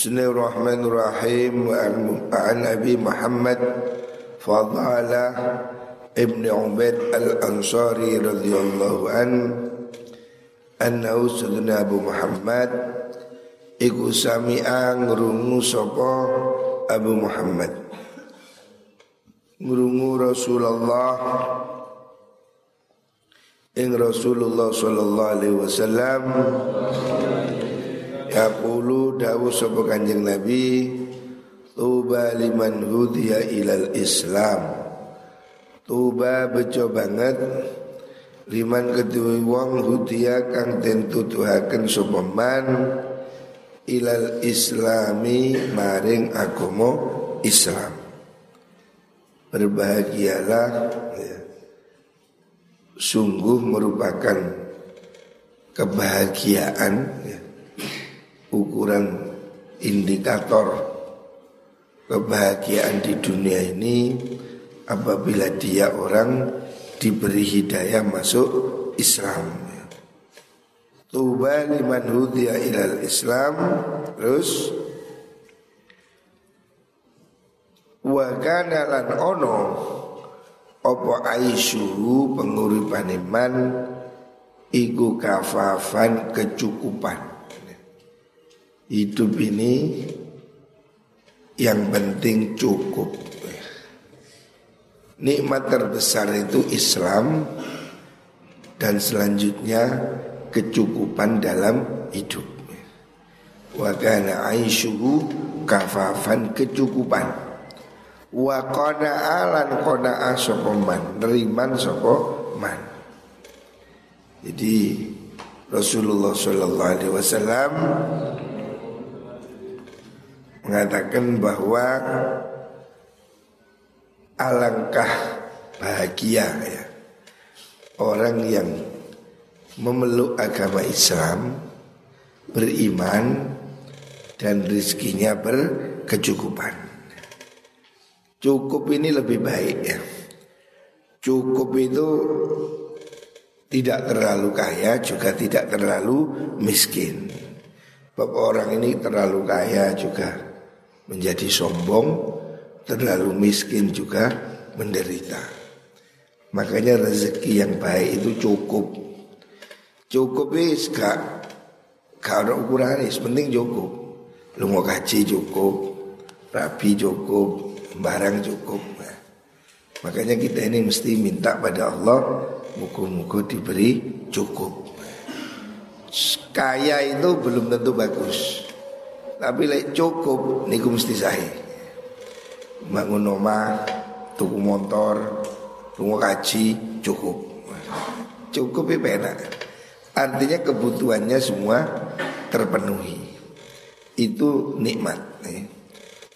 Bismillahirrahmanirrahim An Abi Muhammad Fadalah Ibn Ubaid Al-Ansari radhiyallahu an Annahu sadana Abu Muhammad Iku sami'a ngrungu sapa Abu Muhammad Ngrungu Rasulullah Ing Rasulullah sallallahu alaihi wasallam Yaqulu dawu sapa Kanjeng Nabi Tuba liman hudiya ilal Islam Tuba bejo banget Liman kedua wong hudiya kang tentu tuhaken sapa man ilal islami maring agomo Islam. Berbahagialah ya. Sungguh merupakan kebahagiaan ya ukuran indikator kebahagiaan di dunia ini apabila dia orang diberi hidayah masuk Islam. Tuba liman hudiya ilal Islam terus wa kana lan ono opo aisyuhu penguripan iman iku kafafan kecukupan Hidup ini yang penting cukup. Nikmat terbesar itu Islam dan selanjutnya kecukupan dalam hidup. Wa kana aisyuhu kafafan kecukupan. Wa qana'alan qana'a sokoman neriman sokoman. Jadi Rasulullah Shallallahu Alaihi Wasallam mengatakan bahwa alangkah bahagia ya orang yang memeluk agama Islam beriman dan rizkinya berkecukupan. Cukup ini lebih baik ya. Cukup itu tidak terlalu kaya juga tidak terlalu miskin. Bapak orang ini terlalu kaya juga menjadi sombong, terlalu miskin juga menderita. Makanya rezeki yang baik itu cukup. Cukup is gak kalau ukuran is penting cukup. Lu mau kaji cukup, rapi cukup, barang cukup. Nah, makanya kita ini mesti minta pada Allah muka-muka diberi cukup. Kaya itu belum tentu bagus. Tapi lek cukup niku mesti sae. Bangun omah, tuku motor, lunga kaji cukup. Cukup itu enak. Artinya kebutuhannya semua terpenuhi. Itu nikmat. Eh.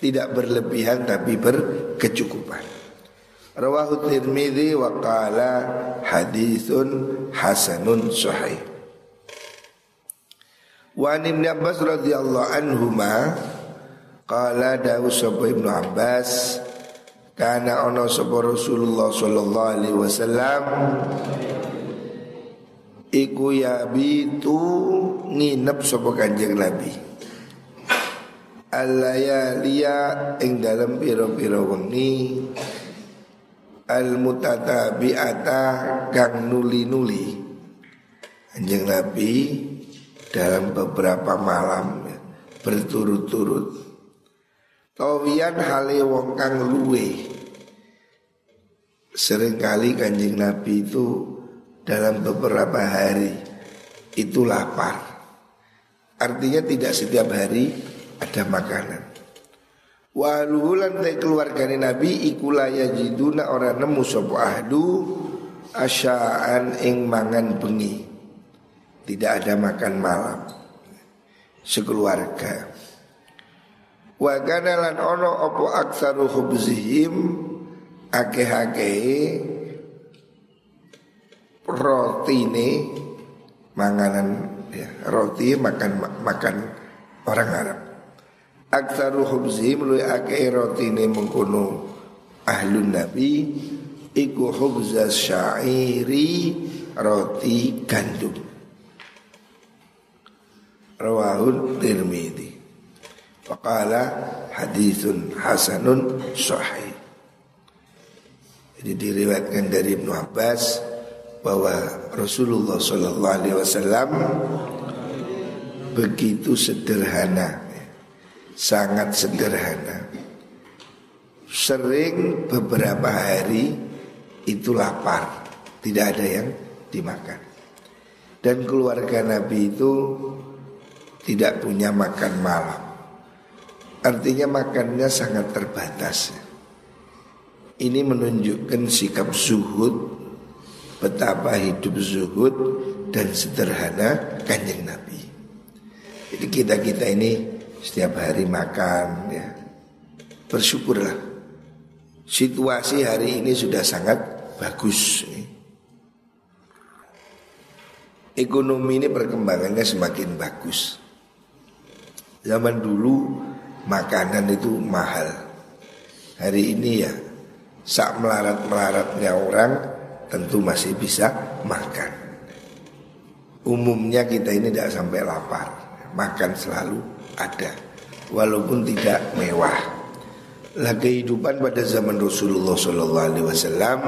Tidak berlebihan tapi berkecukupan. Rawahu Tirmidzi wa qala hasanun sahih. Wa Ibn Abbas radhiyallahu anhuma qala dawu sapa Ibnu Abbas kana ana sapa Rasulullah sallallahu alaihi wasallam iku ya bitu nginep sapa Kanjeng Nabi. Alayaliya ing dalam piro-piro wengi al mutatabi'ata kang nuli-nuli. Kanjeng Nabi dalam beberapa malam ya, berturut-turut. Tawian hale wong kang luwe. Seringkali kanjeng Nabi itu dalam beberapa hari itu lapar. Artinya tidak setiap hari ada makanan. Waluhulan te keluarga Nabi ikulaya jiduna orang nemu sopo ahdu asyaan ing mangan bengi. Tidak ada makan malam. Sekeluarga. Wa kana lan ono opo aksaru khubzihim akeh-akeh rotine manganan ya, roti makan makan orang Arab. Aksaru khubzihim lu akeh rotine mengkono ahlun nabi iku khubzas syairi roti gandum rawahul Tirmidzi Faqala hadithun hasanun sahih. Jadi diriwayatkan dari Ibnu Abbas bahwa Rasulullah Shallallahu Alaihi Wasallam begitu sederhana, sangat sederhana. Sering beberapa hari itu lapar, tidak ada yang dimakan. Dan keluarga Nabi itu tidak punya makan malam. Artinya makannya sangat terbatas. Ini menunjukkan sikap zuhud betapa hidup zuhud dan sederhana kanjeng Nabi. Jadi kita kita ini setiap hari makan ya bersyukurlah. Situasi hari ini sudah sangat bagus. Ekonomi ini perkembangannya semakin bagus. Zaman dulu makanan itu mahal. Hari ini ya sak melarat-melaratnya orang tentu masih bisa makan. Umumnya kita ini tidak sampai lapar, makan selalu ada, walaupun tidak mewah. Lah kehidupan pada zaman Rasulullah Shallallahu Alaihi Wasallam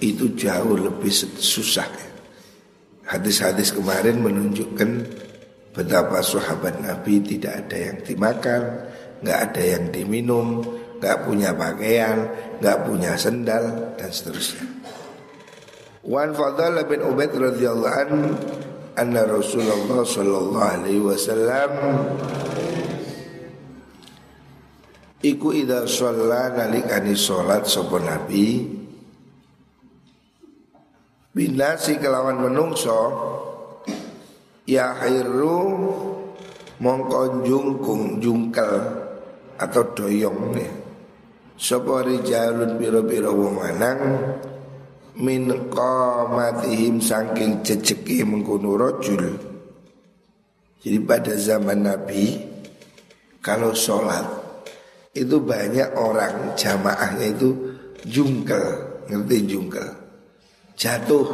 itu jauh lebih susah. Hadis-hadis kemarin menunjukkan betapa sahabat Nabi tidak ada yang dimakan, nggak ada yang diminum, nggak punya pakaian, nggak punya sendal dan seterusnya. Wan Fadl bin Ubaid radhiyallahu an anna Rasulullah sallallahu alaihi wasallam iku idza shalla nalikani salat sapa nabi binasi kelawan menungso ya khairu mongko jungkung jungkel atau doyong nih. Sapa rijalun biro-biro wong min qamatihim saking ceceki mengkono rajul. Jadi pada zaman Nabi kalau sholat itu banyak orang jamaahnya itu jungkel, ngerti jungkel, jatuh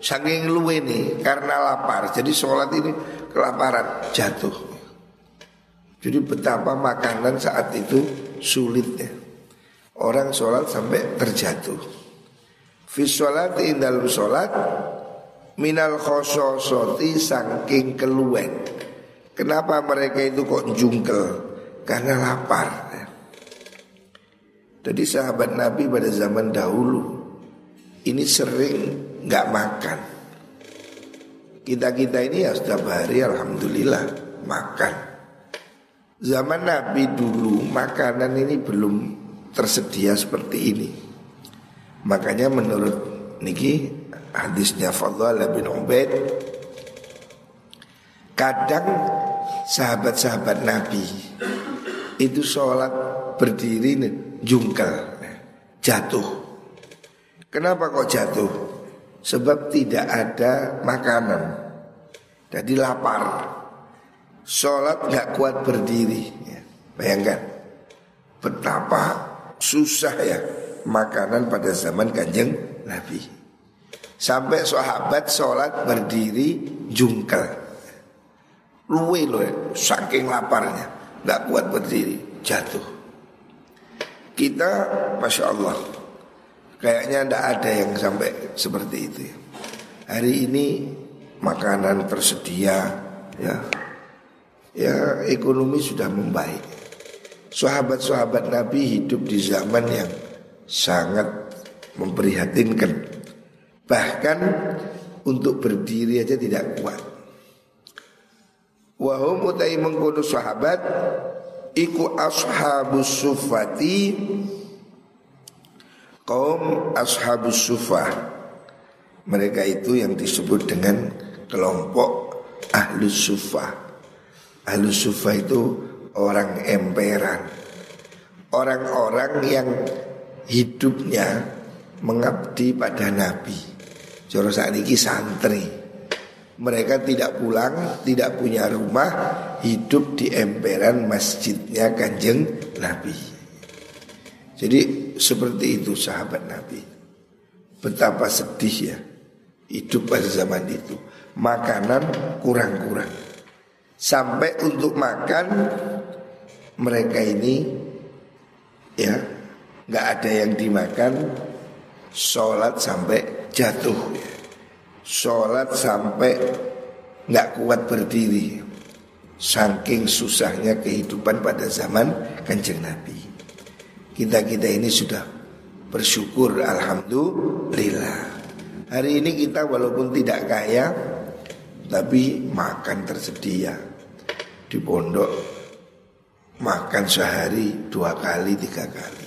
saking luwe nih karena lapar. Jadi sholat ini kelaparan jatuh. Jadi betapa makanan saat itu sulitnya. Orang sholat sampai terjatuh Fi sholat dalam sholat Minal khososoti sangking keluwen Kenapa mereka itu kok jungkel Karena lapar Jadi sahabat Nabi pada zaman dahulu Ini sering nggak makan Kita-kita ini ya setiap hari Alhamdulillah makan Zaman Nabi dulu makanan ini belum tersedia seperti ini. Makanya menurut niki hadisnya Fadl bin Ubaid kadang sahabat-sahabat Nabi itu sholat berdiri jungkel jatuh. Kenapa kok jatuh? Sebab tidak ada makanan. Jadi lapar. Sholat nggak kuat berdiri. Ya, bayangkan betapa susah ya makanan pada zaman kanjeng Nabi. Sampai sahabat sholat berdiri jungkel. Luwe loh ya, saking laparnya. Gak kuat berdiri, jatuh. Kita Masya Allah Kayaknya tidak ada yang sampai seperti itu ya. Hari ini makanan tersedia ya ya ekonomi sudah membaik Sahabat-sahabat Nabi hidup di zaman yang sangat memprihatinkan. Bahkan untuk berdiri aja tidak kuat. Wahum utai mengkono sahabat iku ashabus sufati kaum ashabus sufah. Mereka itu yang disebut dengan kelompok ahlus sufah. Ahlus sufah itu orang emperan Orang-orang yang hidupnya mengabdi pada Nabi Joro saat ini santri Mereka tidak pulang, tidak punya rumah Hidup di emperan masjidnya kanjeng Nabi Jadi seperti itu sahabat Nabi. Betapa sedih ya Hidup pada zaman itu. Makanan kurang-kurang. Sampai untuk makan mereka ini ya nggak ada yang dimakan. Sholat sampai jatuh. Sholat sampai nggak kuat berdiri. Saking susahnya kehidupan pada zaman kanjeng Nabi kita kita ini sudah bersyukur alhamdulillah. Hari ini kita walaupun tidak kaya tapi makan tersedia. Di pondok makan sehari dua kali tiga kali.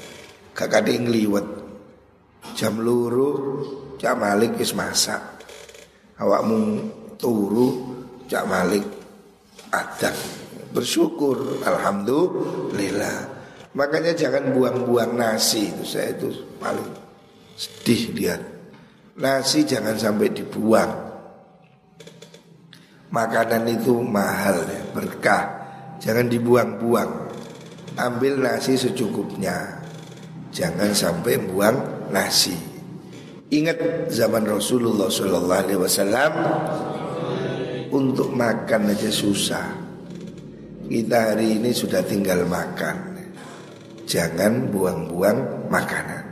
Kade ngliwet. Jam luru cak malik wis masak. Awakmu turu cak malik ada bersyukur alhamdulillah makanya jangan buang-buang nasi itu saya itu paling sedih lihat nasi jangan sampai dibuang makanan itu mahal ya berkah jangan dibuang-buang ambil nasi secukupnya. Jangan sampai buang nasi. Ingat zaman Rasulullah Shallallahu Alaihi Wasallam untuk makan aja susah. Kita hari ini sudah tinggal makan. Jangan buang-buang makanan.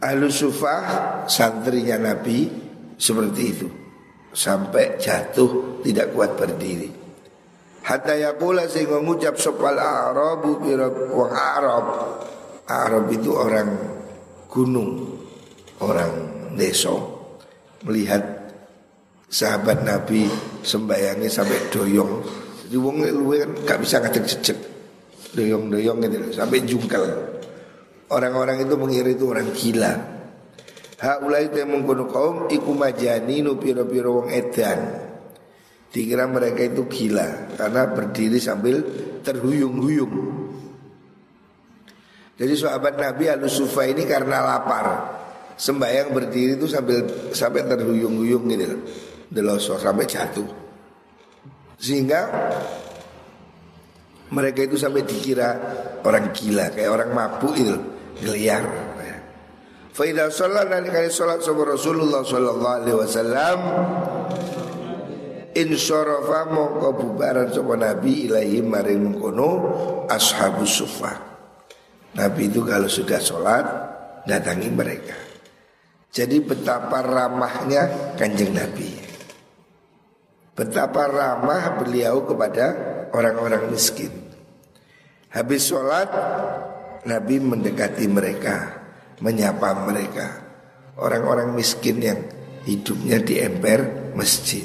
Ahlu sufah santrinya Nabi seperti itu Sampai jatuh tidak kuat berdiri Hatta yakula sehingga ngucap sopal Arabu wong Arab. Arab itu orang gunung, orang desa. Melihat sahabat Nabi sembayangi sampai doyong. Jadi wong luwe kan gak bisa ngajak jejak. Doyong-doyong gitu sampai jungkel. Orang-orang itu mengira itu orang gila. Haulai temung kono kaum iku majani nu piro-piro wong edan. Dikira mereka itu gila karena berdiri sambil terhuyung-huyung. Jadi sahabat Nabi al Sufa ini karena lapar sembahyang berdiri itu sambil sampai terhuyung-huyung gitu Deloso sampai jatuh. Sehingga mereka itu sampai dikira orang gila kayak orang mabuk itu geliar. Faidah sholat dan kali sholat sama Rasulullah Sallallahu Alaihi Wasallam Insyarafa mongko bubaran sapa Nabi ilahi maring mengkono ashabus sufa. Nabi itu kalau sudah sholat datangi mereka. Jadi betapa ramahnya kanjeng Nabi. Betapa ramah beliau kepada orang-orang miskin. Habis sholat Nabi mendekati mereka, menyapa mereka. Orang-orang miskin yang hidupnya di emper masjid.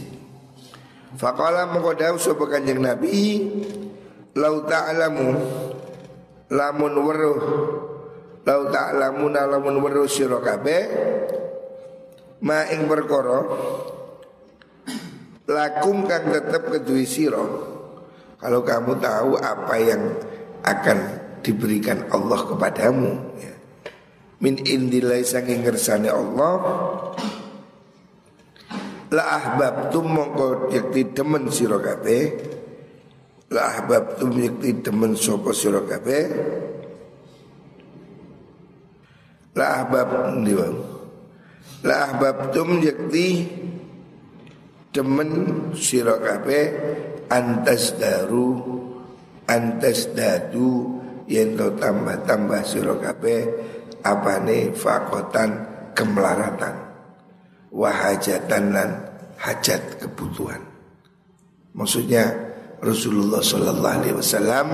Faqala mengkodau sapa kanjeng Nabi Lau ta'lamu Lamun weruh Lau ta'lamu lamun weruh sira kabeh Ma ing perkara Lakum kang tetep kedui sira Kalau kamu tahu apa yang akan diberikan Allah kepadamu ya. Min indilai saking ngersane Allah La ahbabtum mongko yakti demen sira kabeh La ahbabtum yakti demen sapa sira kabeh La ahbab ndiwa La ahbabtum yakti demen sira antas daru antas dadu yen to tambah-tambah sira kabeh apane fakotan kemelaratan wahajatan dan hajat kebutuhan. Maksudnya Rasulullah Shallallahu Alaihi Wasallam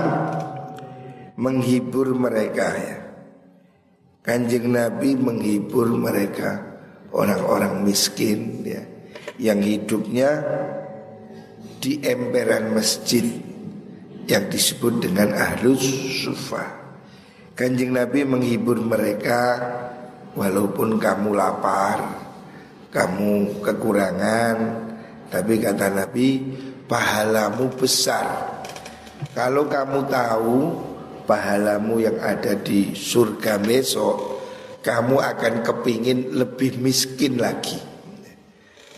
menghibur mereka ya. Kanjeng Nabi menghibur mereka orang-orang miskin ya yang hidupnya di emperan masjid yang disebut dengan ahlus sufa. Kanjeng Nabi menghibur mereka walaupun kamu lapar, kamu kekurangan tapi kata Nabi pahalamu besar kalau kamu tahu pahalamu yang ada di surga besok kamu akan kepingin lebih miskin lagi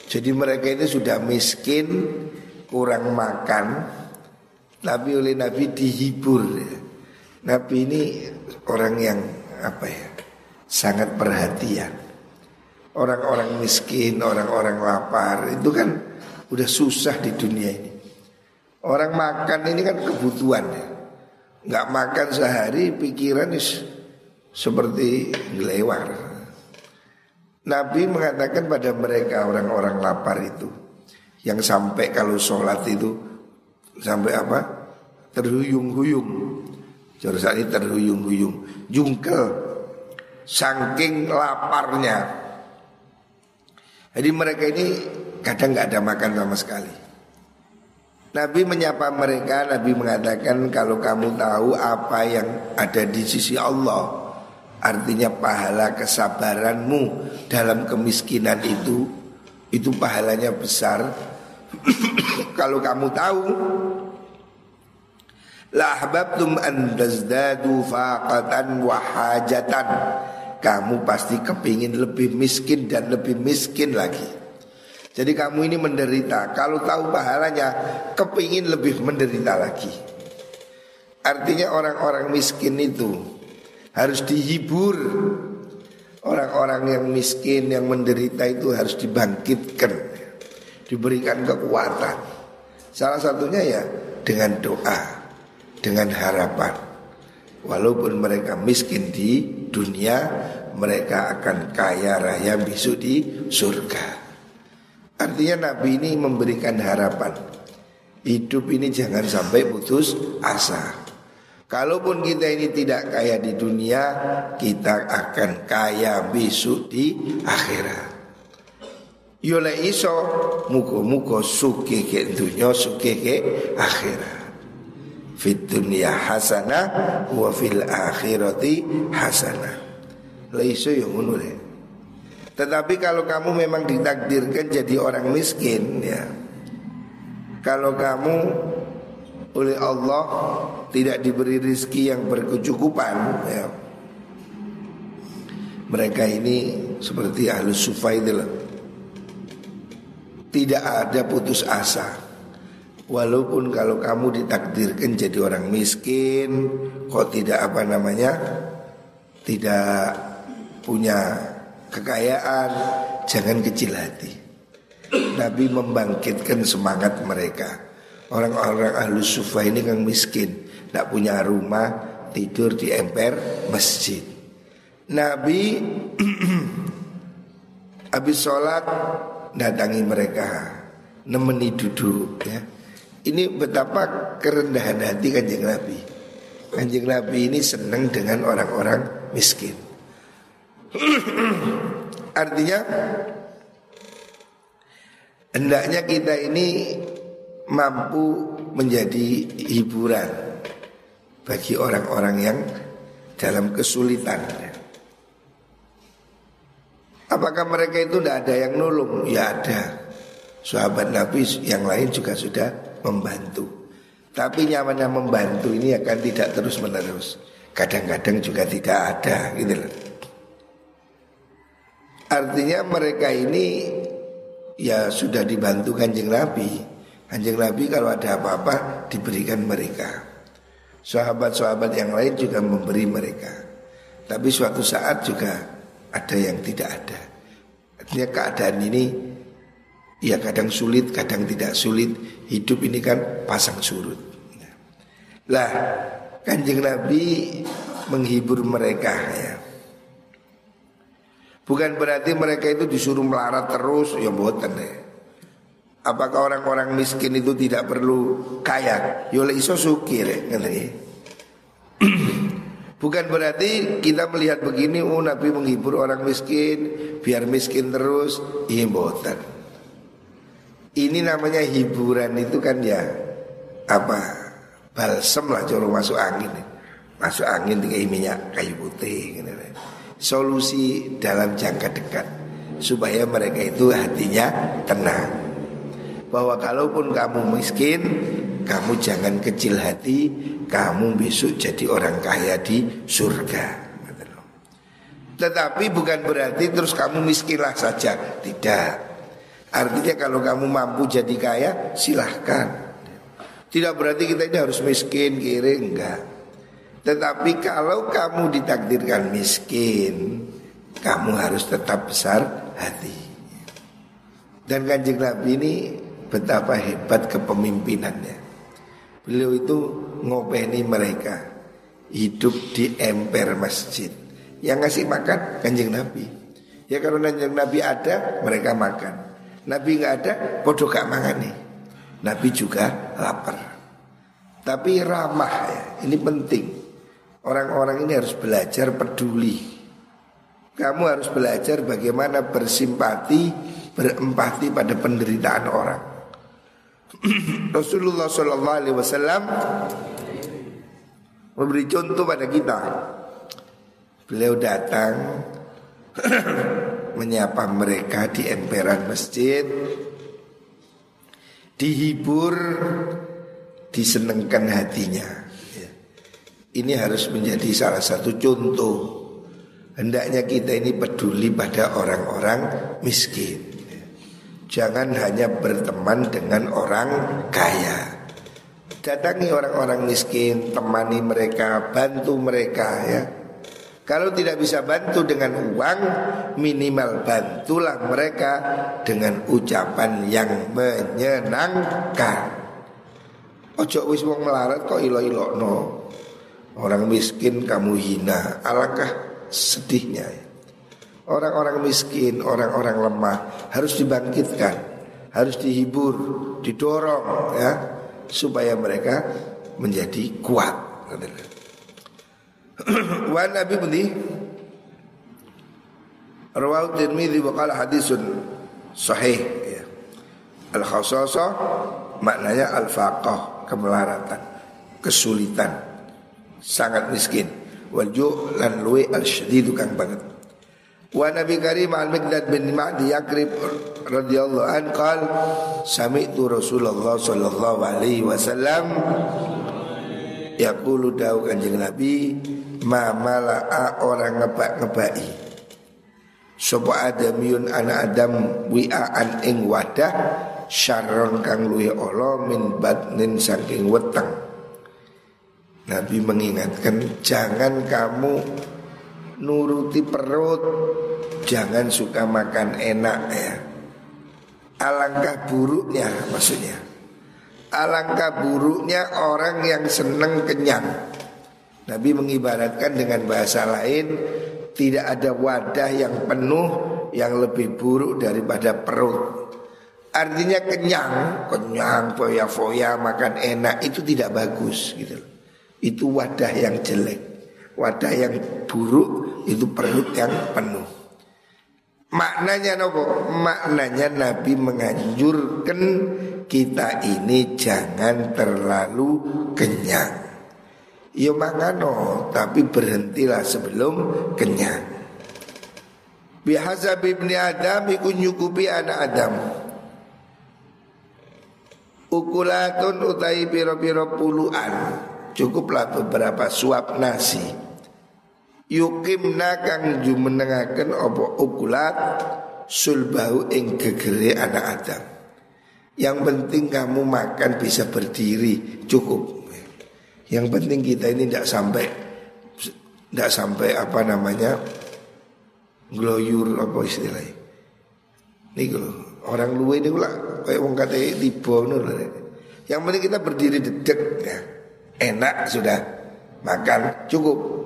jadi mereka itu sudah miskin kurang makan tapi oleh Nabi dihibur Nabi ini orang yang apa ya sangat perhatian orang-orang miskin, orang-orang lapar itu kan Udah susah di dunia ini. Orang makan ini kan kebutuhan ya. Nggak makan sehari pikiran is seperti gelewar. Nabi mengatakan pada mereka orang-orang lapar itu yang sampai kalau sholat itu sampai apa terhuyung-huyung. Jurusan ini terhuyung-huyung, jungkel, saking laparnya. Jadi mereka ini kadang nggak ada makan sama sekali. Nabi menyapa mereka, Nabi mengatakan kalau kamu tahu apa yang ada di sisi Allah, artinya pahala kesabaranmu dalam kemiskinan itu, itu pahalanya besar. kalau kamu tahu, lahbabtum an tazdadu faqatan. Kamu pasti kepingin lebih miskin dan lebih miskin lagi. Jadi kamu ini menderita Kalau tahu pahalanya Kepingin lebih menderita lagi Artinya orang-orang miskin itu Harus dihibur Orang-orang yang miskin Yang menderita itu harus dibangkitkan Diberikan kekuatan. Salah satunya ya Dengan doa Dengan harapan. Walaupun mereka miskin di dunia Mereka akan kaya raya besok di surga. Artinya Nabi ini memberikan harapan. Hidup ini jangan sampai putus asa Kalaupun kita ini tidak kaya di dunia Kita akan kaya besok di akhirat. Yole iso muko-muko suke ke dunia suke ke akhirat. Fit dunia hasanah wa fil akhirati hasanah. Lah iso yang menurut tetapi kalau kamu memang ditakdirkan jadi orang miskin ya. Kalau kamu oleh Allah tidak diberi rizki yang berkecukupan ya Mereka ini seperti ahlu sufa itu loh Tidak ada putus asa Walaupun kalau kamu ditakdirkan jadi orang miskin Kok tidak apa namanya Tidak punya kekayaan, jangan kecil hati. Nabi membangkitkan semangat mereka. Orang-orang ahlu sufa ini kan miskin, tidak punya rumah, tidur di emper masjid. Nabi habis sholat datangi mereka, nemeni duduk ya. Ini betapa kerendahan hati kanjeng Nabi. Kanjeng Nabi ini senang dengan orang-orang miskin. Artinya hendaknya kita ini mampu menjadi hiburan bagi orang-orang yang dalam kesulitan. Apakah mereka itu tidak ada yang nolong? Ya ada. Sahabat Nabi yang lain juga sudah membantu. Tapi nyamannya membantu ini akan tidak terus menerus. Kadang-kadang juga tidak ada gitu loh. Artinya mereka ini ya sudah dibantu kanjeng Nabi. Kanjeng Nabi kalau ada apa-apa diberikan mereka. Sahabat-sahabat yang lain juga memberi mereka. Tapi suatu saat juga ada yang tidak ada. Artinya keadaan ini ya kadang sulit, kadang tidak sulit. Hidup ini kan pasang surut. Lah, kanjeng Nabi menghibur mereka ya. Bukan berarti mereka itu disuruh melarat terus ya boten deh. Apakah orang-orang miskin itu tidak perlu kaya? Yole iso sukir ya, Bukan berarti kita melihat begini, oh Nabi menghibur orang miskin, biar miskin terus, iya boten. Ini namanya hiburan itu kan ya apa balsem lah coro masuk angin, masuk angin dengan minyak kayu putih. Gitu solusi dalam jangka dekat supaya mereka itu hatinya tenang bahwa kalaupun kamu miskin kamu jangan kecil hati kamu besok jadi orang kaya di surga. Tetapi bukan berarti terus kamu miskinlah saja. Tidak. Artinya kalau kamu mampu jadi kaya silahkan. Tidak berarti kita ini harus miskin kiri enggak. Tetapi kalau kamu ditakdirkan miskin, kamu harus tetap besar hati. Dan kanjeng Nabi ini betapa hebat kepemimpinannya. Beliau itu ngopeni mereka hidup di emper masjid. Yang ngasih makan kanjeng Nabi. Ya kalau kanjeng Nabi ada mereka makan. Nabi nggak ada bodoh gak makan nih. Nabi juga lapar. Tapi ramah ya, ini penting. Orang-orang ini harus belajar peduli. Kamu harus belajar bagaimana bersimpati, berempati pada penderitaan orang. Rasulullah Shallallahu Alaihi Wasallam memberi contoh pada kita. Beliau datang menyapa mereka di emperan masjid, dihibur, disenengkan hatinya. Ya. Ini harus menjadi salah satu contoh. Hendaknya kita ini peduli pada orang-orang miskin. Jangan hanya berteman dengan orang kaya. Datangi orang-orang miskin, temani mereka, bantu mereka ya. Kalau tidak bisa bantu dengan uang, minimal bantulah mereka dengan ucapan yang menyenangkan. Ojo wis wong melarat kok ilo-ilo no. Orang miskin kamu hina, alangkah sedihnya. Ya. Orang-orang miskin, orang-orang lemah harus dibangkitkan, harus dihibur, didorong ya supaya mereka menjadi kuat. Wa Nabi Budi Rawahu Tirmidzi hadisun sahih ya. Al khasasa maknanya al faqah kemelaratan, kesulitan, sangat miskin. Wal lan luwe al syadid kang banget. Wa Nabi Karim Al-Miqdad bin Ma'di Yakrib radhiyallahu an qal sami'tu Rasulullah sallallahu alaihi wasallam yaqulu dawu Kanjeng Nabi ma mala'a orang ngebak-ngebaki? Sapa adamiyun ana adam wi'aan ing wadah syarron kang luwe ala min batnin saking weteng Nabi mengingatkan jangan kamu nuruti perut, jangan suka makan enak ya. Alangkah buruknya maksudnya. Alangkah buruknya orang yang seneng kenyang. Nabi mengibaratkan dengan bahasa lain tidak ada wadah yang penuh yang lebih buruk daripada perut. Artinya kenyang, kenyang, foya-foya, makan enak itu tidak bagus gitu. Itu wadah yang jelek. Wadah yang buruk itu perut yang penuh. Maknanya nopo? Maknanya Nabi menganjurkan kita ini jangan terlalu kenyang. Ya mangano, tapi berhentilah sebelum kenyang. Bihasa ibni Adam ikut nyukupi anak Adam. Ukulatun utai piro-piro puluhan. Cukuplah beberapa suap nasi yukimna kang jumenengaken apa ukulat sulbahu ing gegere anak Adam. Yang penting kamu makan bisa berdiri cukup. Yang penting kita ini tidak sampai tidak sampai apa namanya gloyur apa istilahnya. Ini kalau orang luwe ini pula kayak wong kata tiba Yang penting kita berdiri dedek ya. Enak sudah makan cukup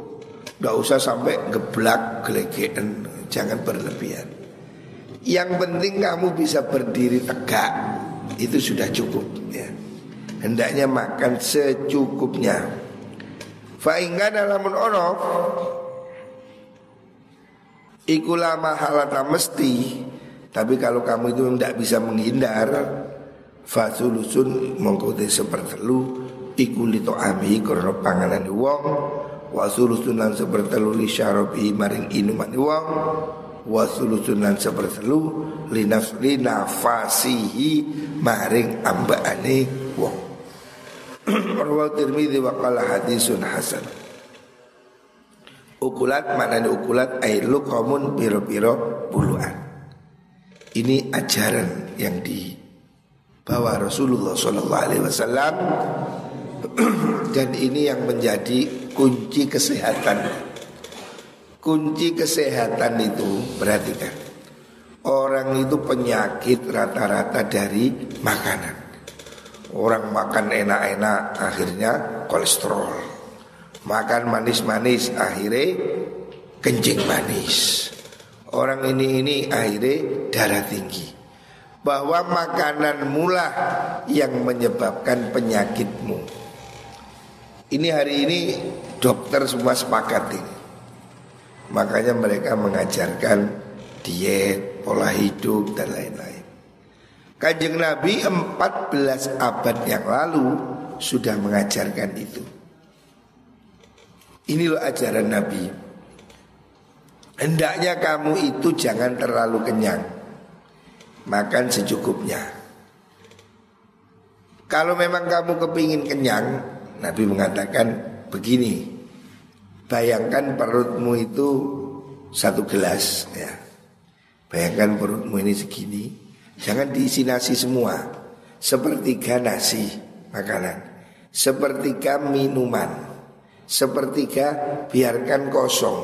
Gak usah sampai geblak, gelegean, jangan berlebihan. Yang penting kamu bisa berdiri tegak, itu sudah cukup ya. Hendaknya makan secukupnya. Faingga dalam ono Ikulah mahalata mesti Tapi kalau kamu itu tidak bisa menghindar Fasulusun mengkote sepertelu Iku lito ami karena panganan wong wa sulusun lan sepertelu li syarabi maring inuman wong wa sulusun lan sepertelu li nafli nafasihi maring ambaane wong. Rawahu Tirmidzi wa qala hadisun hasan. Ukulat maknanya ukulat ailu komun piro-piro puluhan Ini ajaran yang dibawa Rasulullah Sallallahu Alaihi Wasallam. Dan ini yang menjadi kunci kesehatan. Kunci kesehatan itu perhatikan. Orang itu penyakit rata-rata dari makanan. Orang makan enak-enak akhirnya kolesterol. Makan manis-manis akhirnya kencing manis. Orang ini ini akhirnya darah tinggi. Bahwa makanan mula yang menyebabkan penyakitmu Ini hari ini dokter semua sepakat ini. Makanya mereka mengajarkan diet, pola hidup dan lain-lain. Kanjeng Nabi 14 abad yang lalu sudah mengajarkan itu. Ini loh ajaran Nabi. Hendaknya kamu itu jangan terlalu kenyang. Makan secukupnya. Kalau memang kamu kepingin kenyang Nabi mengatakan begini Bayangkan perutmu itu satu gelas ya. Bayangkan perutmu ini segini Jangan diisi nasi semua Sepertiga nasi makanan Sepertiga minuman Sepertiga biarkan kosong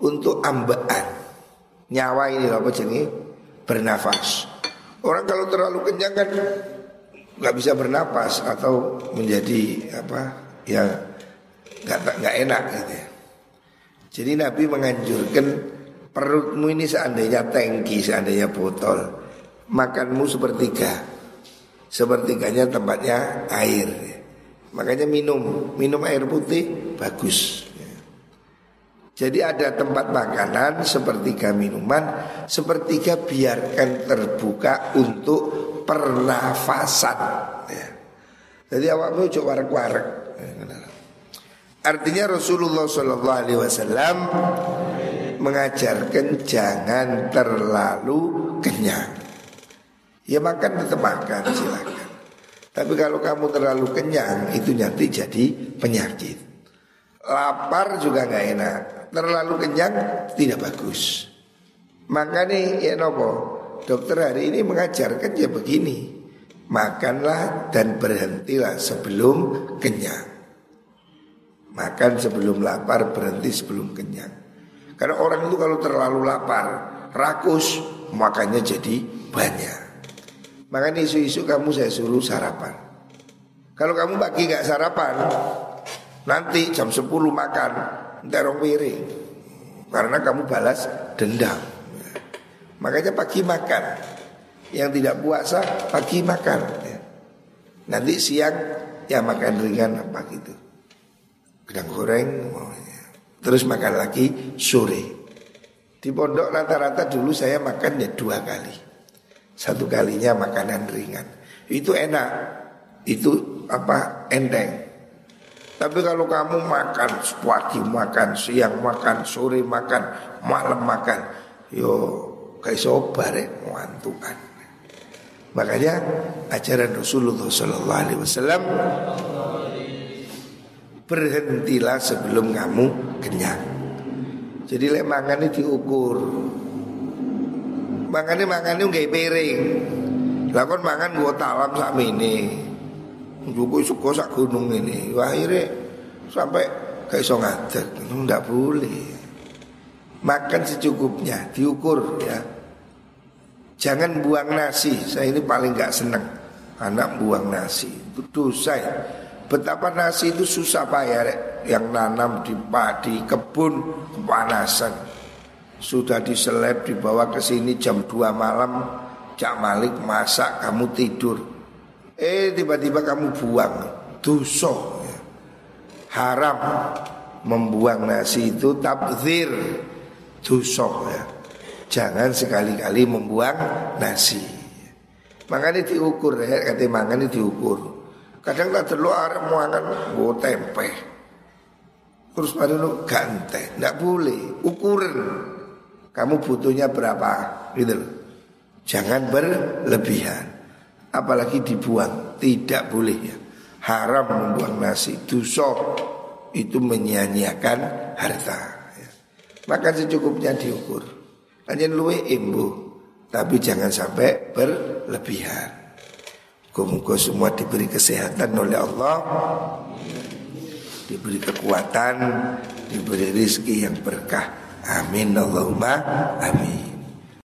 untuk ambaan nyawa ini apa jadi bernafas. Orang kalau terlalu kenyang kan nggak bisa bernapas atau menjadi apa ya nggak nggak enak gitu ya. Jadi Nabi menganjurkan perutmu ini seandainya tangki, seandainya botol, makanmu sepertiga, sepertiganya tempatnya air. Makanya minum, minum air putih bagus. Jadi ada tempat makanan sepertiga minuman, sepertiga biarkan terbuka untuk pernafasan. Ya. Jadi awakmu coba warek-warek. Artinya Rasulullah Shallallahu Alaihi Wasallam mengajarkan jangan terlalu kenyang. Ya makan tetap makan silakan. Tapi kalau kamu terlalu kenyang itu nanti jadi penyakit. Lapar juga nggak enak terlalu kenyang tidak bagus. Makanya ya nopo dokter hari ini mengajarkan ya begini makanlah dan berhentilah sebelum kenyang. Makan sebelum lapar berhenti sebelum kenyang. Karena orang itu kalau terlalu lapar rakus makannya jadi banyak. Makanya isu-isu kamu saya suruh sarapan. Kalau kamu pagi nggak sarapan, nanti jam 10 makan, terong piring karena kamu balas dendam. Makanya pagi makan. Yang tidak puasa pagi makan. Nanti siang ya makan ringan apa gitu. Gedang goreng. Terus makan lagi sore. Di pondok rata-rata dulu saya makan ya dua kali. Satu kalinya makanan ringan. Itu enak. Itu apa enteng. Tapi kalau kamu makan pagi makan, siang makan, sore makan, malam makan, yo kayak sobar ya, mantukan. Makanya ajaran Rasulullah Sallallahu Alaihi Wasallam berhentilah sebelum kamu kenyang. Jadi lek makan ini diukur. Makannya makannya nggak piring. Lakon mangan gua talam sama ini. Juga suka sak gunung ini. Akhirnya sampai kayak so ngadeg. Tidak boleh. Makan secukupnya, diukur ya. Jangan buang nasi. Saya ini paling gak seneng anak buang nasi. Itu dosa ya. Betapa nasi itu susah payah rek. Yang nanam di padi, kebun, kepanasan. Sudah diseleb dibawa ke sini jam 2 malam. Cak Malik masak kamu tidur Eh tiba-tiba kamu buang Dosa ya. Haram Membuang nasi itu tabzir Dosa ya. Jangan sekali-kali membuang nasi. Makanya diukur ya. Kata mangan diukur. Kadang tak terlalu arah mangan Gue tempe Terus pada lu ganteng Tidak boleh. Ukuran. Kamu butuhnya berapa? Gitu Jangan berlebihan. Apalagi dibuang. Tidak boleh ya. Haram membuang nasi. Dosa. Itu menyia-nyiakan harta. Makan secukupnya diukur. Hanya luwe imbu. Tapi jangan sampai berlebihan. Muka-muka semua diberi kesehatan oleh Allah. Diberi kekuatan. Diberi rizki yang berkah. Amin. Allahumma Amin